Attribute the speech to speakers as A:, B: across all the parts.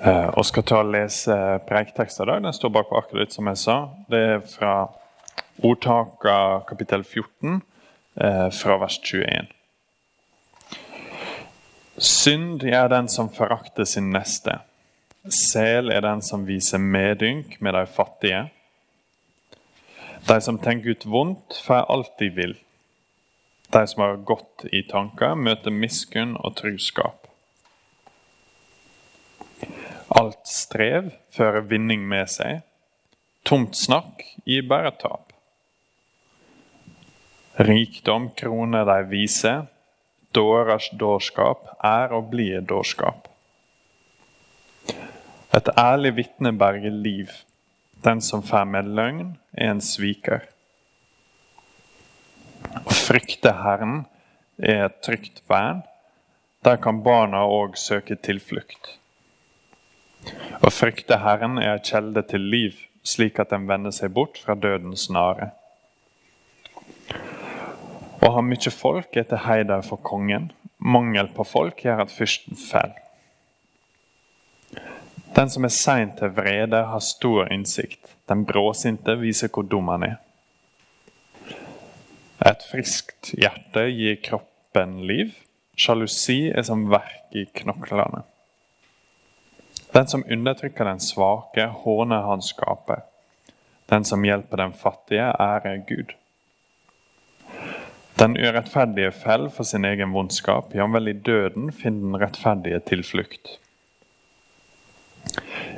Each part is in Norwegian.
A: Eh, og skal ta og lese preiktekster i dag. Den står bak på arket ditt, som jeg sa. Det er fra ordtaka kapittel 14, eh, fra vers 21. Synd er den som forakter sin neste. Sel er den som viser medynk med de fattige. De som tenker ut vondt, får alt de vil. De som har godt i tanker, møter miskunn og truskap. Alt strev fører vinning med seg. Tomt snakk gir bare tap. Rikdom kroner de vise. Dårers dårskap er og blir dårskap. Et ærlig vitne berger liv. Den som får med løgn, er en sviker. Å frykte Herren er et trygt vern. Der kan barna òg søke tilflukt. Å frykte Herren er en kjelde til liv, slik at den vender seg bort fra dødens nare. Å ha mye folk er til heider for kongen. Mangel på folk gjør at fyrsten faller. Den som er sein til vrede, har stor innsikt. Den bråsinte viser hvor dum han er. Et friskt hjerte gir kroppen liv. Sjalusi er som verk i knoklene. Den som undertrykker den svake, håner hans skaper. Den som hjelper den fattige, ærer Gud. Den urettferdige fell for sin egen vondskap, jamvel i døden finner den rettferdige tilflukt.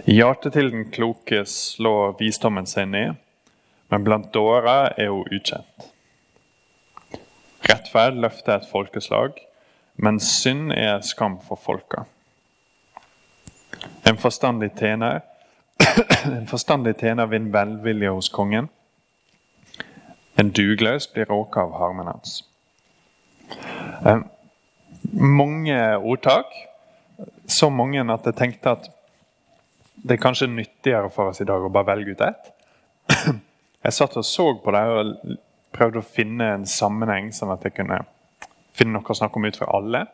A: I hjertet til den kloke slår visdommen seg ned, men blant dårer er hun ukjent. Rettferd løfter et folkeslag, men synd er skam for folka. En forstandig tjener en forstandig tjener vinner velvilje hos kongen. En dugløs blir råka av harmen hans. Eh, mange ordtak. Så mange at jeg tenkte at det er kanskje nyttigere for oss i dag å bare velge ut ett. Jeg satt og så på det og prøvde å finne en sammenheng, sånn at jeg kunne finne noe å snakke om ut fra alle.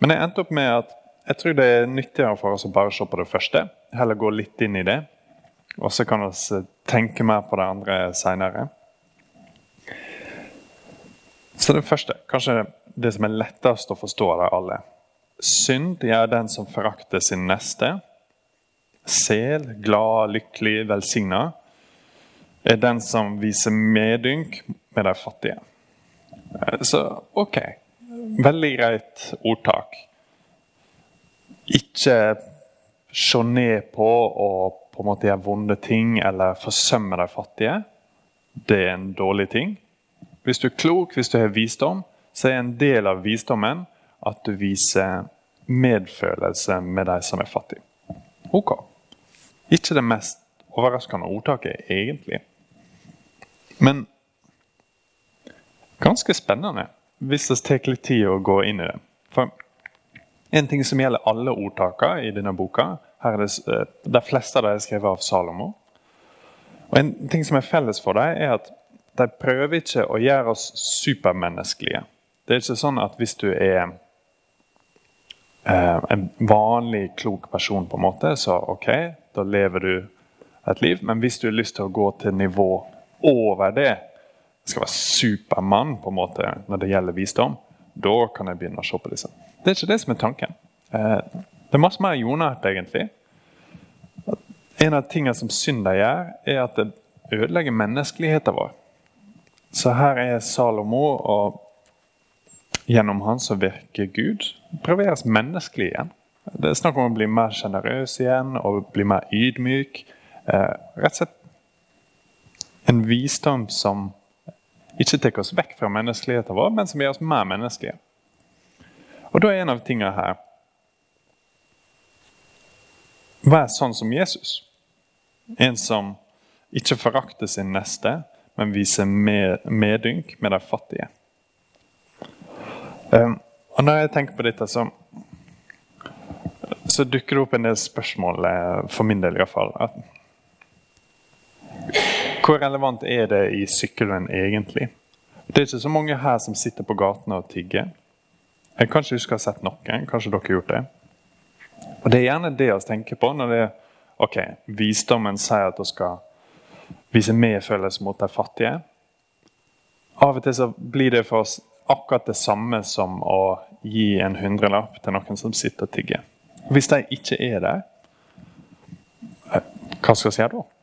A: Men jeg endte opp med at jeg tror det er nyttigere for oss å bare se på det første. Heller gå litt inn i det. Og så kan vi tenke mer på det andre seinere. Så det første, kanskje det som er lettest å forstå av alle. Synd gjør den som forakter sin neste. Sel, glad, lykkelig, velsigna er den som viser medynk med de fattige. Så ok, veldig greit ordtak ikke se ned på og på en måte gjøre vonde ting eller forsømme de fattige. Det er en dårlig ting. Hvis du er klok, hvis du har visdom, så er en del av visdommen at du viser medfølelse med de som er fattige. Ok. Ikke det mest overraskende ordtaket, egentlig. Men ganske spennende, hvis det tar litt tid å gå inn i det. For en ting som gjelder alle ordtakene i denne boka. Her er det, eh, De fleste av dem er skrevet av Salomo. Og En ting som er felles for dem, er at de prøver ikke å gjøre oss supermenneskelige. Det er ikke sånn at hvis du er eh, en vanlig, klok person, på en måte, så ok, da lever du et liv. Men hvis du har lyst til å gå til nivå over det, skal være supermann på en måte når det gjelder visdom, da kan jeg begynne å se på disse. Det er ikke det som er tanken. Eh, det er masse mer jordnært, egentlig. En av tingene som synder gjør, er at det ødelegger menneskeligheten vår. Så her er Salomo, og gjennom han som virker Gud. prøveres menneskelige igjen. Det er snakk om å bli mer sjenerøs igjen og bli mer ydmyk. Eh, rett og slett en visdom som ikke tar oss vekk fra menneskeligheten vår, men som gjør oss mer menneskelige. Og da er en av tingene her Vær sånn som Jesus. En som ikke forakter sin neste, men viser med, medynk med de fattige. Um, og Når jeg tenker på dette, så, så dukker det opp en del spørsmål, eh, for min del iallfall. Hvor relevant er det i sykkelen egentlig? Det er ikke så mange her som sitter på gatene og tigger. Jeg kanskje ikke har ha sett noen. Kanskje dere har gjort det? Og Det er gjerne det å tenke på når det er ok, visdommen sier at vi skal vise medfølelse mot de fattige. Av og til så blir det for oss akkurat det samme som å gi en hundrelapp til noen som sitter og tigger. Hvis de ikke er der, eh, hva skal vi gjøre da?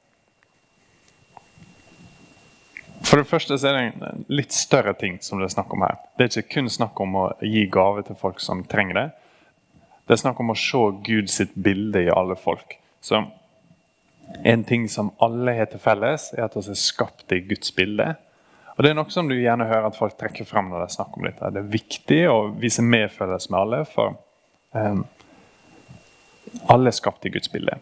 A: For det første så er det en litt større ting som det er snakk om her. Det er ikke kun snakk om å gi gave til folk som trenger det. Det er snakk om å se Gud sitt bilde i alle folk. Så En ting som alle har til felles, er at vi er skapt i Guds bilde. Og Det er noe som du gjerne hører at folk trekker fram når de snakker om dette. Det er viktig å vise medfølelse med alle, for um, alle er skapt i Guds bilde.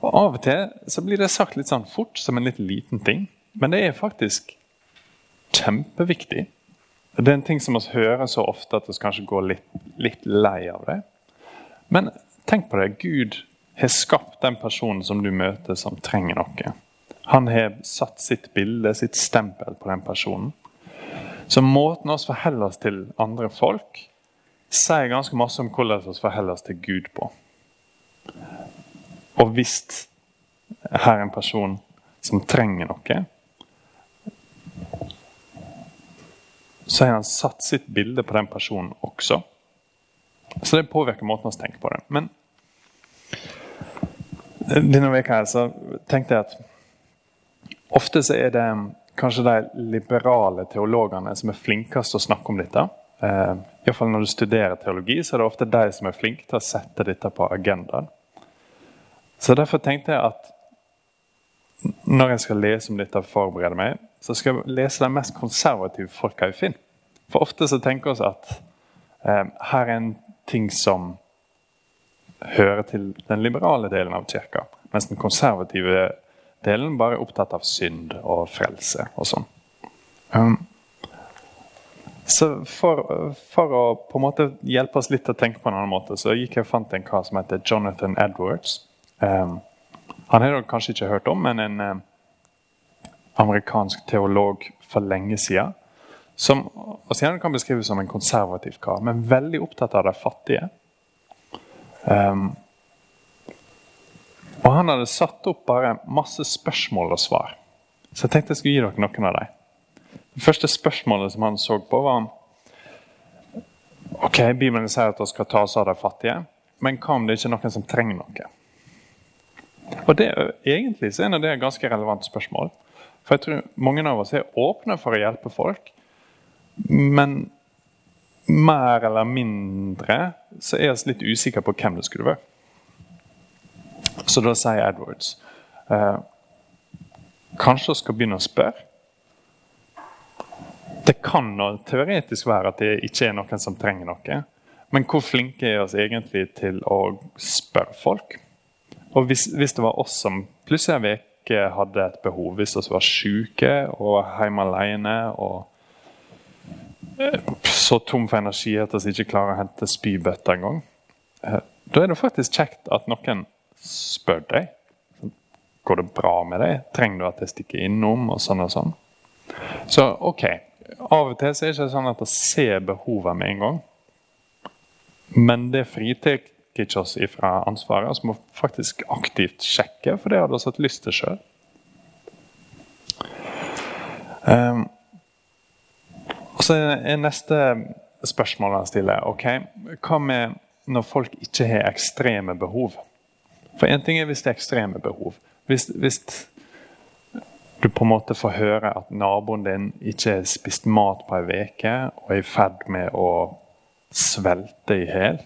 A: Og Av og til så blir det sagt litt sånn fort, som en litt liten ting. Men det er faktisk kjempeviktig. Det er en ting som vi hører så ofte at vi kanskje går litt, litt lei av det. Men tenk på det. Gud har skapt den personen som du møter, som trenger noe. Han har satt sitt bilde, sitt stempel på den personen. Så måten vi forholder oss til andre folk, sier ganske masse om hvordan vi forholder oss til Gud på. Og hvis her er en person som trenger noe, så har han satt sitt bilde på den personen også. Så det påvirker måten vi tenker på det. Men denne uka her så tenkte jeg at ofte så er det kanskje de liberale teologene som er flinkest til å snakke om dette. Eh, Iallfall når du studerer teologi, så er det ofte de som er flinke til å sette dette på agendaen. Så Derfor tenkte jeg at når jeg skal lese om dette og forberede meg, så skal jeg lese de mest konservative folka jeg finner. For ofte så tenker vi at eh, her er en ting som hører til den liberale delen av kirka. Mens den konservative delen bare er opptatt av synd og frelse og sånn. Um, så for, for, å på en måte hjelpe oss litt til å tenke på en annen måte, så gikk jeg og fant en kar som heter Jonathan Edwards. Um, han har dere kanskje ikke hørt om, men en um, amerikansk teolog for lenge siden. Som og senere kan beskrives som en konservativ kar, men veldig opptatt av de fattige. Um, og han hadde satt opp bare masse spørsmål og svar. Så jeg tenkte jeg skulle gi dere noen av dem. Det første spørsmålet som han så på, var Ok, Bibelen sier at vi skal ta oss av de fattige, men hva om det ikke er noen som trenger noe? Og det Egentlig så er det et ganske relevant spørsmål. For jeg tror mange av oss er åpne for å hjelpe folk, men mer eller mindre så er vi litt usikre på hvem det skulle være. Så da sier Edwards eh, Kanskje vi skal begynne å spørre? Det kan teoretisk være at det ikke er noen som trenger noe. Men hvor flinke er vi egentlig til å spørre folk? Og hvis, hvis det var oss som plutselig ikke hadde et behov, hvis vi var syke og hjemme alene og så tom for energi at vi ikke klarer å hente spybøtta engang. Eh, da er det faktisk kjekt at noen spør deg. Går det bra med deg? Trenger du at jeg stikker innom? og sånn og sånn. Så ok, av og til så er det ikke sånn at å ser behovet med en gang. Men det fritar ikke oss ifra ansvaret. Vi må faktisk aktivt sjekke, for det hadde vi hatt lyst til sjøl. Og så er neste spørsmål han stiller ok, hva med når folk ikke har ekstreme behov? For én ting er hvis det er ekstreme behov. Hvis, hvis, du på en måte får høre at naboen din ikke har spist mat på ei uke og er i ferd med å svelte i hjel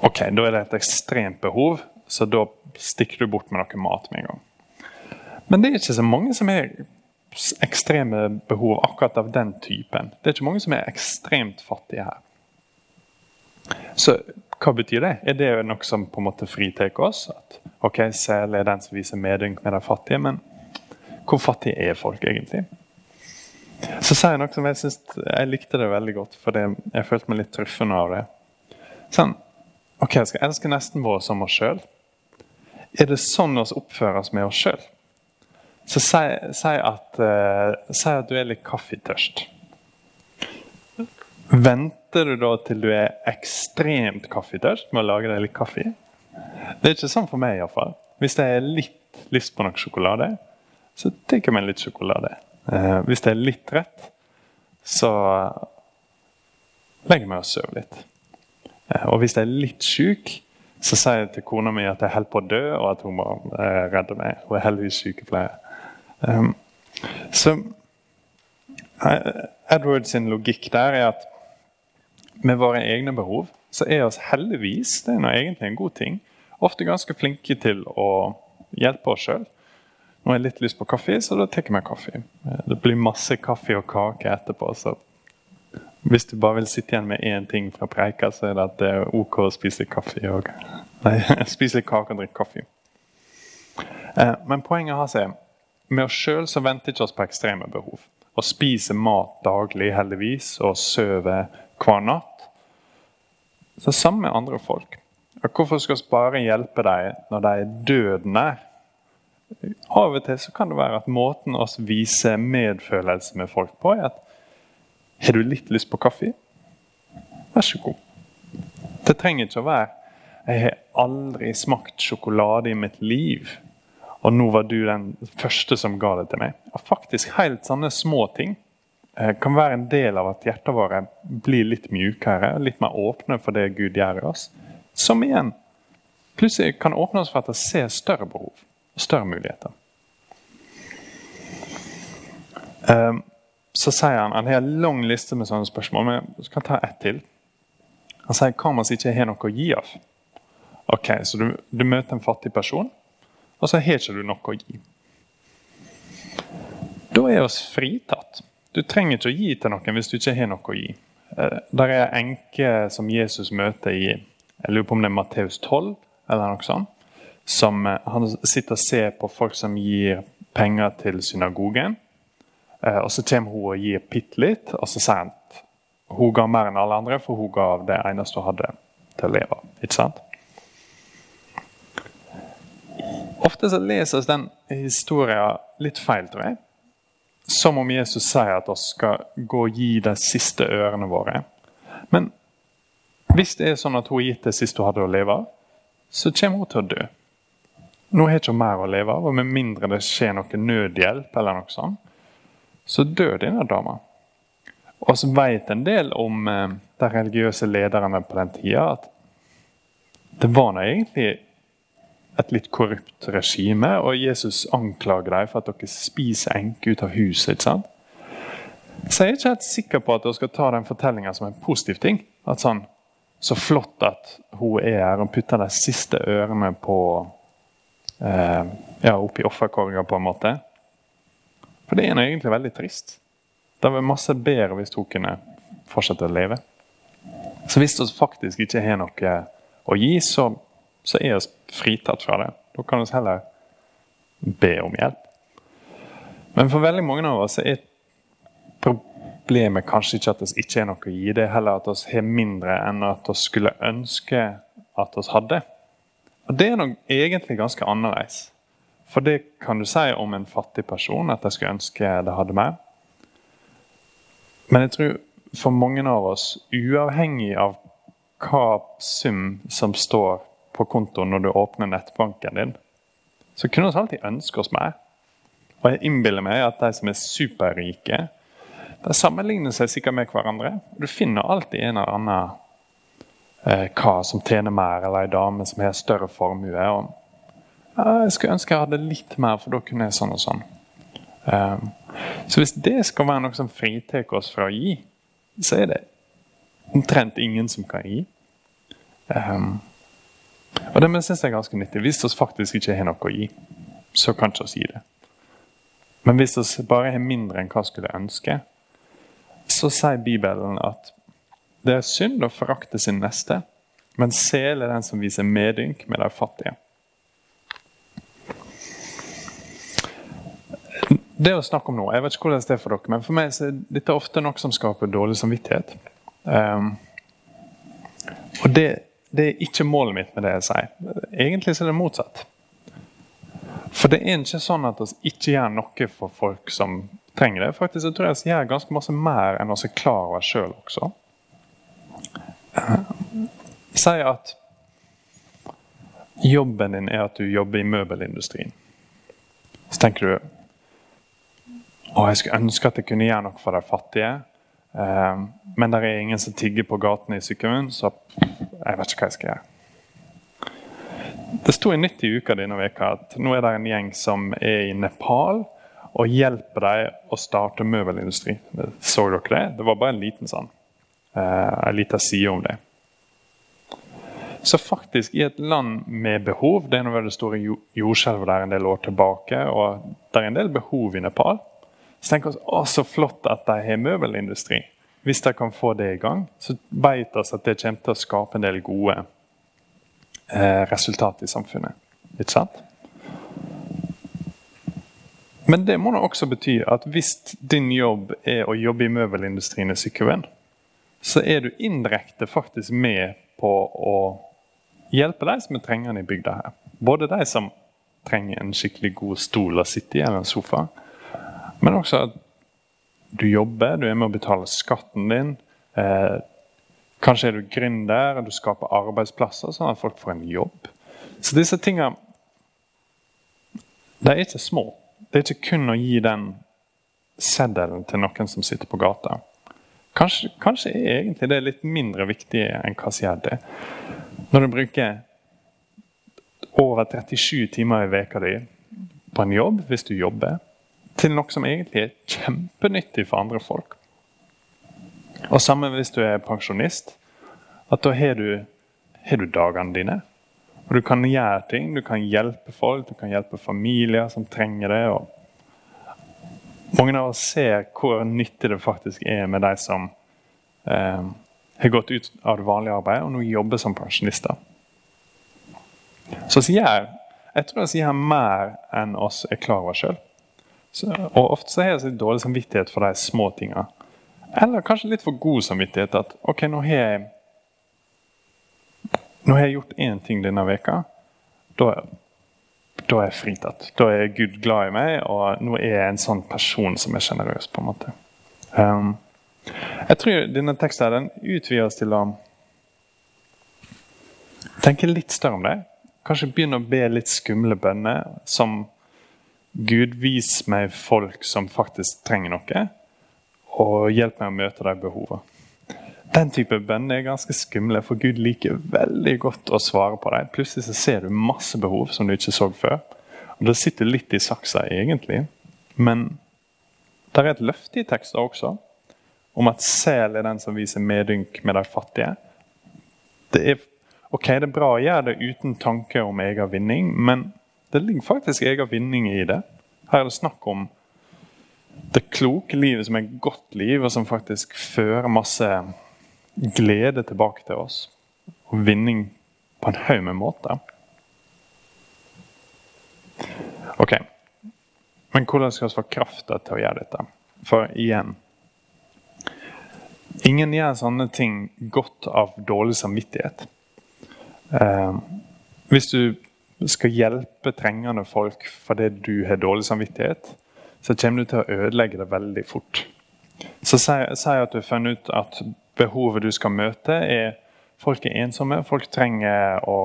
A: Ok, da er det et ekstremt behov, så da stikker du bort med noe mat med en gang. Men det er ikke så mange som er ekstreme behov akkurat av den typen. Det er ikke mange som er ekstremt fattige her. Så hva betyr det? Er det noe som på en måte fritar oss? At ok, Sel er den som viser medynk med de fattige, men hvor fattige er folk egentlig? Så sier jeg noe som jeg syns jeg likte det veldig godt, for jeg følte meg litt truffende av det. Sånn, ok, Jeg skal elske nesten vår som oss sjøl. Er det sånn vi oppfører oss med oss sjøl? Så si, si, at, uh, si, at, du er litt kaffetørst. Venter du da til du er ekstremt kaffetørst med å lage deg litt kaffe? Det er ikke sånn for meg iallfall. Hvis jeg har litt lyst på noe sjokolade, så tar jeg meg litt sjokolade. Uh, hvis det er litt rett, så legger jeg meg og sover litt. Eh, og hvis jeg er litt syk, så sier jeg til kona mi at jeg holder på å dø, og at hun må eh, redde meg. Hun er heldigvis sykepleier. Um, så Edwards Edward sin logikk der er at med våre egne behov så er oss heldigvis det er noe egentlig en god ting, ofte ganske flinke til å hjelpe oss sjøl. Nå har jeg litt lyst på kaffe, så da tar jeg meg kaffe. Det blir masse kaffe og kake etterpå. så Hvis du bare vil sitte igjen med én ting fra preika, så er det at det er ok å spise kaffe og, Nei, spise kake og drikke kaffe. Eh, men poenget har seg med oss sjøl så venter ikke oss på ekstreme behov. Å spise mat daglig, heldigvis, og sove hver natt. Så sammen med andre folk. Og hvorfor skal vi bare hjelpe dem når de er døden nær? Av og til så kan det være at måten å vise medfølelse med folk på, er at Har du litt lyst på kaffe? Vær så god. Det trenger ikke å være Jeg har aldri smakt sjokolade i mitt liv, og nå var du den første som ga det til meg. Og faktisk helt sånne små ting Eh, kan være en del av at hjertet våre blir litt mjukere, litt mer åpne for det Gud gjør i oss. Som igjen plutselig kan åpne oss for at det ser større behov og større muligheter. Eh, så sier han han har en lang liste med sånne spørsmål, men jeg kan ta ett til. Han sier hva om vi ikke har noe å gi av? Ok, Så du, du møter en fattig person, og så har ikke du noe å gi. Da er oss fritatt. Du trenger ikke å gi til noen hvis du ikke har noe å gi. Eh, der er enke som Jesus møter i jeg lurer på om det er Matteus 12, eller noe sånt. Som, eh, han sitter og ser på folk som gir penger til synagogen. Eh, og Så kommer hun og gir bitte litt, og så sier han at hun ga mer enn alle andre, for hun ga av det eneste hun hadde til å leve. Ikke sant? Ofte så leses den historien litt feil, tror jeg. Som om Jesus sier at vi skal gå og gi de siste ørene våre. Men hvis det er sånn at hun har gitt det siste hun hadde å leve av, så kommer hun til å dø. Nå har ikke mer å leve av, og med mindre det skjer noe nødhjelp, eller noe sånt, så dør denne dama. Og så vet en del om eh, de religiøse lederne på den tida at det var nå egentlig et litt korrupt regime, og Jesus anklager dem for at dere spiser enke ut av huset. ikke sant? Så jeg er ikke helt sikker på at dere skal ta den fortellinga som en positiv ting. At sånn, Så flott at hun er her og putter de siste ørene på eh, ja, oppi offerkorga, på en måte. For det er egentlig veldig trist. Det var masse bedre hvis hun kunne fortsette å leve. Så hvis vi faktisk ikke har noe å gi, så så er vi fritatt fra det. Da kan vi heller be om hjelp. Men for veldig mange av oss er problemet kanskje ikke at vi ikke har noe å gi, det er heller at vi har mindre enn at vi skulle ønske at vi hadde. Og Det er nok egentlig ganske annerledes. For det kan du si om en fattig person, at jeg skulle ønske det hadde mer. Men jeg tror for mange av oss, uavhengig av hva sum som står på kontoen når du åpner nettbanken din, så kunne vi alltid ønske oss mer. Og jeg innbiller meg at de som er superrike, de sammenligner seg sikkert med hverandre. Du finner alltid en eller annen eh, hva som tjener mer, eller en dame som har større formue. Og, jeg skulle ønske jeg hadde litt mer, for da kunne jeg sånn og sånn. Um, så hvis det skal være noe som fritar oss fra å gi, så er det omtrent ingen som kan gi. Um, og Det synes jeg er ganske nyttig. Hvis vi faktisk ikke har noe å gi, så kan vi ikke gi det. Men hvis vi bare har mindre enn hva vi skulle ønske, så sier Bibelen at det er synd å forakte sin neste, men sel er den som viser medynk med de fattige. Det å snakke om nå, jeg vet ikke hvordan det er for dere, men for meg er dette ofte noe som skaper dårlig samvittighet. Um, og det det er ikke målet mitt med det jeg sier. Egentlig så er det motsatt. For det er ikke sånn at vi ikke gjør noe for folk som trenger det. Faktisk jeg tror jeg vi gjør ganske masse mer enn vi er klar over sjøl også. Si at jobben din er at du jobber i møbelindustrien. Så tenker du å, jeg skulle ønske at jeg kunne gjøre noe for de fattige. Eh, men det er ingen som tigger på gatene i Sykkylven, så jeg vet ikke hva jeg skal gjøre. Det sto i Nytt i uka denne veka at nå er det en gjeng som er i Nepal og hjelper dem å starte møbelindustri. Så dere det? Det var bare en liten sånn, eh, en liten side om det. Så faktisk, i et land med behov Det er noe det store jordskjelvet der en del år tilbake, og det er en del behov i Nepal. Så tenker vi å, så flott at de har møbelindustri. Hvis de kan få det i gang, så vet vi at det kommer til å skape en del gode eh, resultat i samfunnet. Ikke sant? Men det må da også bety at hvis din jobb er å jobbe i møbelindustrien i Sykkylven, så er du indirekte faktisk med på å hjelpe de som er trengende i bygda her. Både de som trenger en skikkelig god stol å sitte i, eller en sofa, men også at du jobber, du er med å betale skatten din. Eh, kanskje er du gründer, du skaper arbeidsplasser sånn at folk får en jobb. Så disse tingene de er ikke små. Det er ikke kun å gi den seddelen til noen som sitter på gata. Kanskje, kanskje er egentlig det litt mindre viktig enn hva gjør det. Når du bruker over 37 timer i veka di på en jobb, hvis du jobber, til noe som egentlig er kjempenyttig for andre folk. Og samme hvis du er pensjonist. At da har du, har du dagene dine. Og du kan gjøre ting. Du kan hjelpe folk, du kan hjelpe familier som trenger det. mange av oss ser hvor nyttig det faktisk er med de som eh, har gått ut av det vanlige arbeidet og nå jobber som pensjonister. Så jeg, jeg tror jeg sier mer enn oss er klar over sjøl. Så, og ofte så har jeg litt dårlig samvittighet for de små tinga. Eller kanskje litt for god samvittighet. At ok, nå har jeg nå har jeg gjort én ting denne veka. Da, da, er jeg fritatt. Da er Gud glad i meg, og nå er jeg en sånn person som er sjenerøs. på en måte. Um, jeg tror denne teksten den utvider oss til å tenke litt større om det. Kanskje begynne å be litt skumle bønner som Gud, vis meg folk som faktisk trenger noe, og hjelp meg å møte de behovene. Den type bønner er ganske skumle, for Gud liker veldig godt å svare på dem. Plutselig så ser du masse behov som du ikke så før. Og Det sitter litt i saksa, egentlig. Men det er et løfte i tekster også, om at sel er den som viser medynk med de fattige. Det er, ok, det er bra å gjøre det uten tanke om egen vinning, men det ligger faktisk egen vinning i det. Her er det snakk om det kloke livet som er et godt liv, og som faktisk fører masse glede tilbake til oss. Og vinning på en haug med måter. Ok, men hvordan skal vi få krafta til å gjøre dette? For igjen Ingen gjør sånne ting godt av dårlig samvittighet. Eh, hvis du skal hjelpe trengende folk fordi du har dårlig samvittighet, så kommer du til å ødelegge det veldig fort. Så si, si at du har funnet ut at behovet du skal møte, er folk er ensomme. Folk trenger å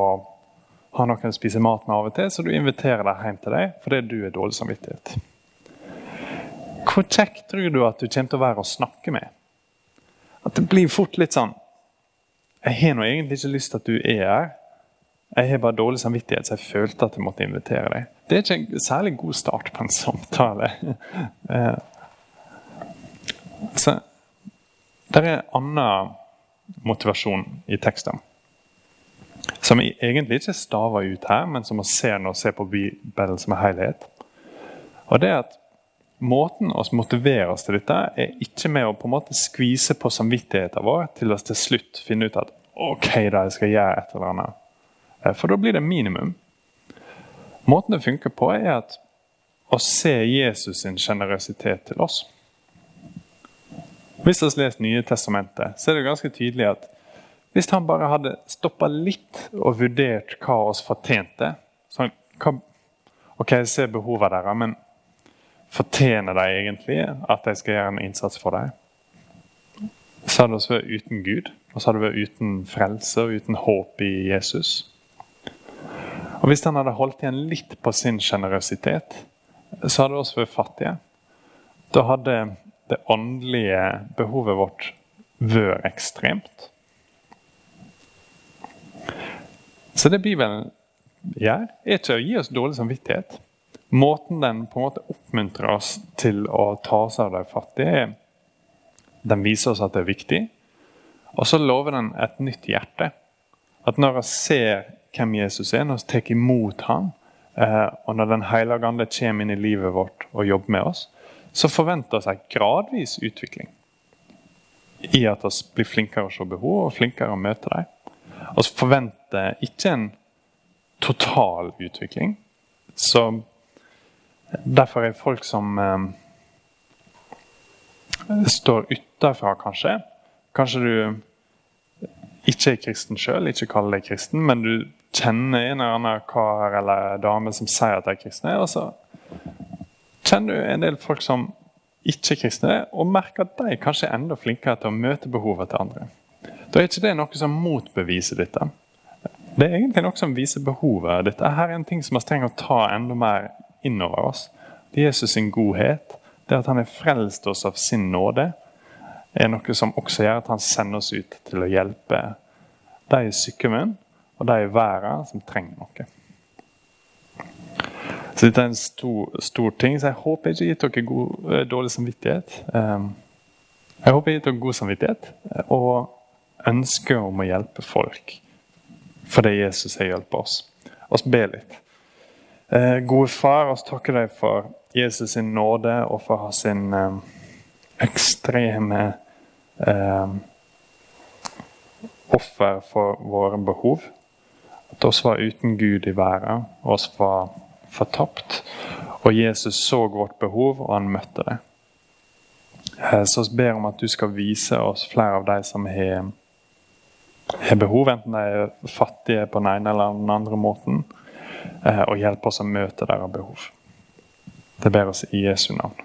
A: ha noen å spise mat med av og til, så du inviterer dem hjem til deg fordi du har dårlig samvittighet. Hvor kjekk tror du at du kommer til å være å snakke med? At det blir fort litt sånn Jeg har nå egentlig ikke lyst til at du er her, jeg har bare dårlig samvittighet, så jeg følte at jeg måtte invitere deg. Det er ikke en særlig god start på en samtale. Eh, så det er en annen motivasjon i teksten. Som egentlig ikke staver ut her, men som vi ser når vi ser på Bibelen som en helhet. Og det er at Måten å motivere oss til dette er ikke med å på en måte skvise på samvittigheten vår til å til slutt finne ut at ok, da jeg skal gjøre et eller annet for da blir det minimum. Måten det funker på, er at å se Jesus sin sjenerøsitet til oss. Hvis vi har lest Nye testamentet, så er det ganske tydelig at hvis han bare hadde stoppa litt og vurdert hva oss fortjente sånn, hva, Ok, jeg ser behovene deres, men fortjener de egentlig at jeg skal gjøre en innsats for dem? så hadde vi vært uten Gud. Og så hadde vi vært uten frelse og uten håp i Jesus. Og Hvis han hadde holdt igjen litt på sin sjenerøsitet, så hadde vi også vært fattige. Da hadde det åndelige behovet vårt vært ekstremt. Så det Bibelen gjør, er ikke å gi oss dårlig samvittighet. Måten den på en måte oppmuntrer oss til å ta oss av de fattige, den viser oss at det er viktig. Og så lover den et nytt hjerte. At når vi ser hvem Jesus er, når vi tar imot ham, eh, og når Den hellige ande kommer inn i livet vårt og jobber med oss, så forventer vi en gradvis utvikling. I at vi blir flinkere å se behov og flinkere å møte dem. Vi forventer ikke en total utvikling. Så derfor er folk som eh, står utenfra, kanskje. Kanskje du ikke er kristen sjøl, ikke kaller deg kristen, men du kjenner en eller annen kar eller dame som sier at de er kristne. Og så kjenner du en del folk som ikke er kristne, og merker at de kanskje er enda flinkere til å møte behovet til andre. Da er ikke det noe som motbeviser dette. Det er egentlig noe som viser behovet. Dette her er en ting som vi trenger å ta enda mer innover oss. Det er Jesus sin godhet, det at han har frelst oss av sin nåde, er noe som også gjør at han sender oss ut til å hjelpe de i sykdommen og de i verden som trenger noe. Så dette er en stor, stor ting, så jeg håper jeg ikke gitt dere god, eh, dårlig samvittighet. Ehm, jeg håper jeg gitt dere god samvittighet eh, og ønske om å hjelpe folk fordi Jesus har hjulpet oss. Oss be litt. Eh, gode far, oss takker deg for Jesus sin nåde og for sin ekstreme offer for våre behov. At oss var uten Gud i verden, oss var fortapt. Og Jesus så vårt behov, og han møtte det. Eh, så vi ber om at du skal vise oss flere av de som har, har behov, enten de er fattige på den ene eller den andre måten, eh, og hjelpe oss å møte deres behov. Det ber oss i Jesu navn.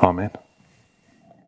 A: Amen.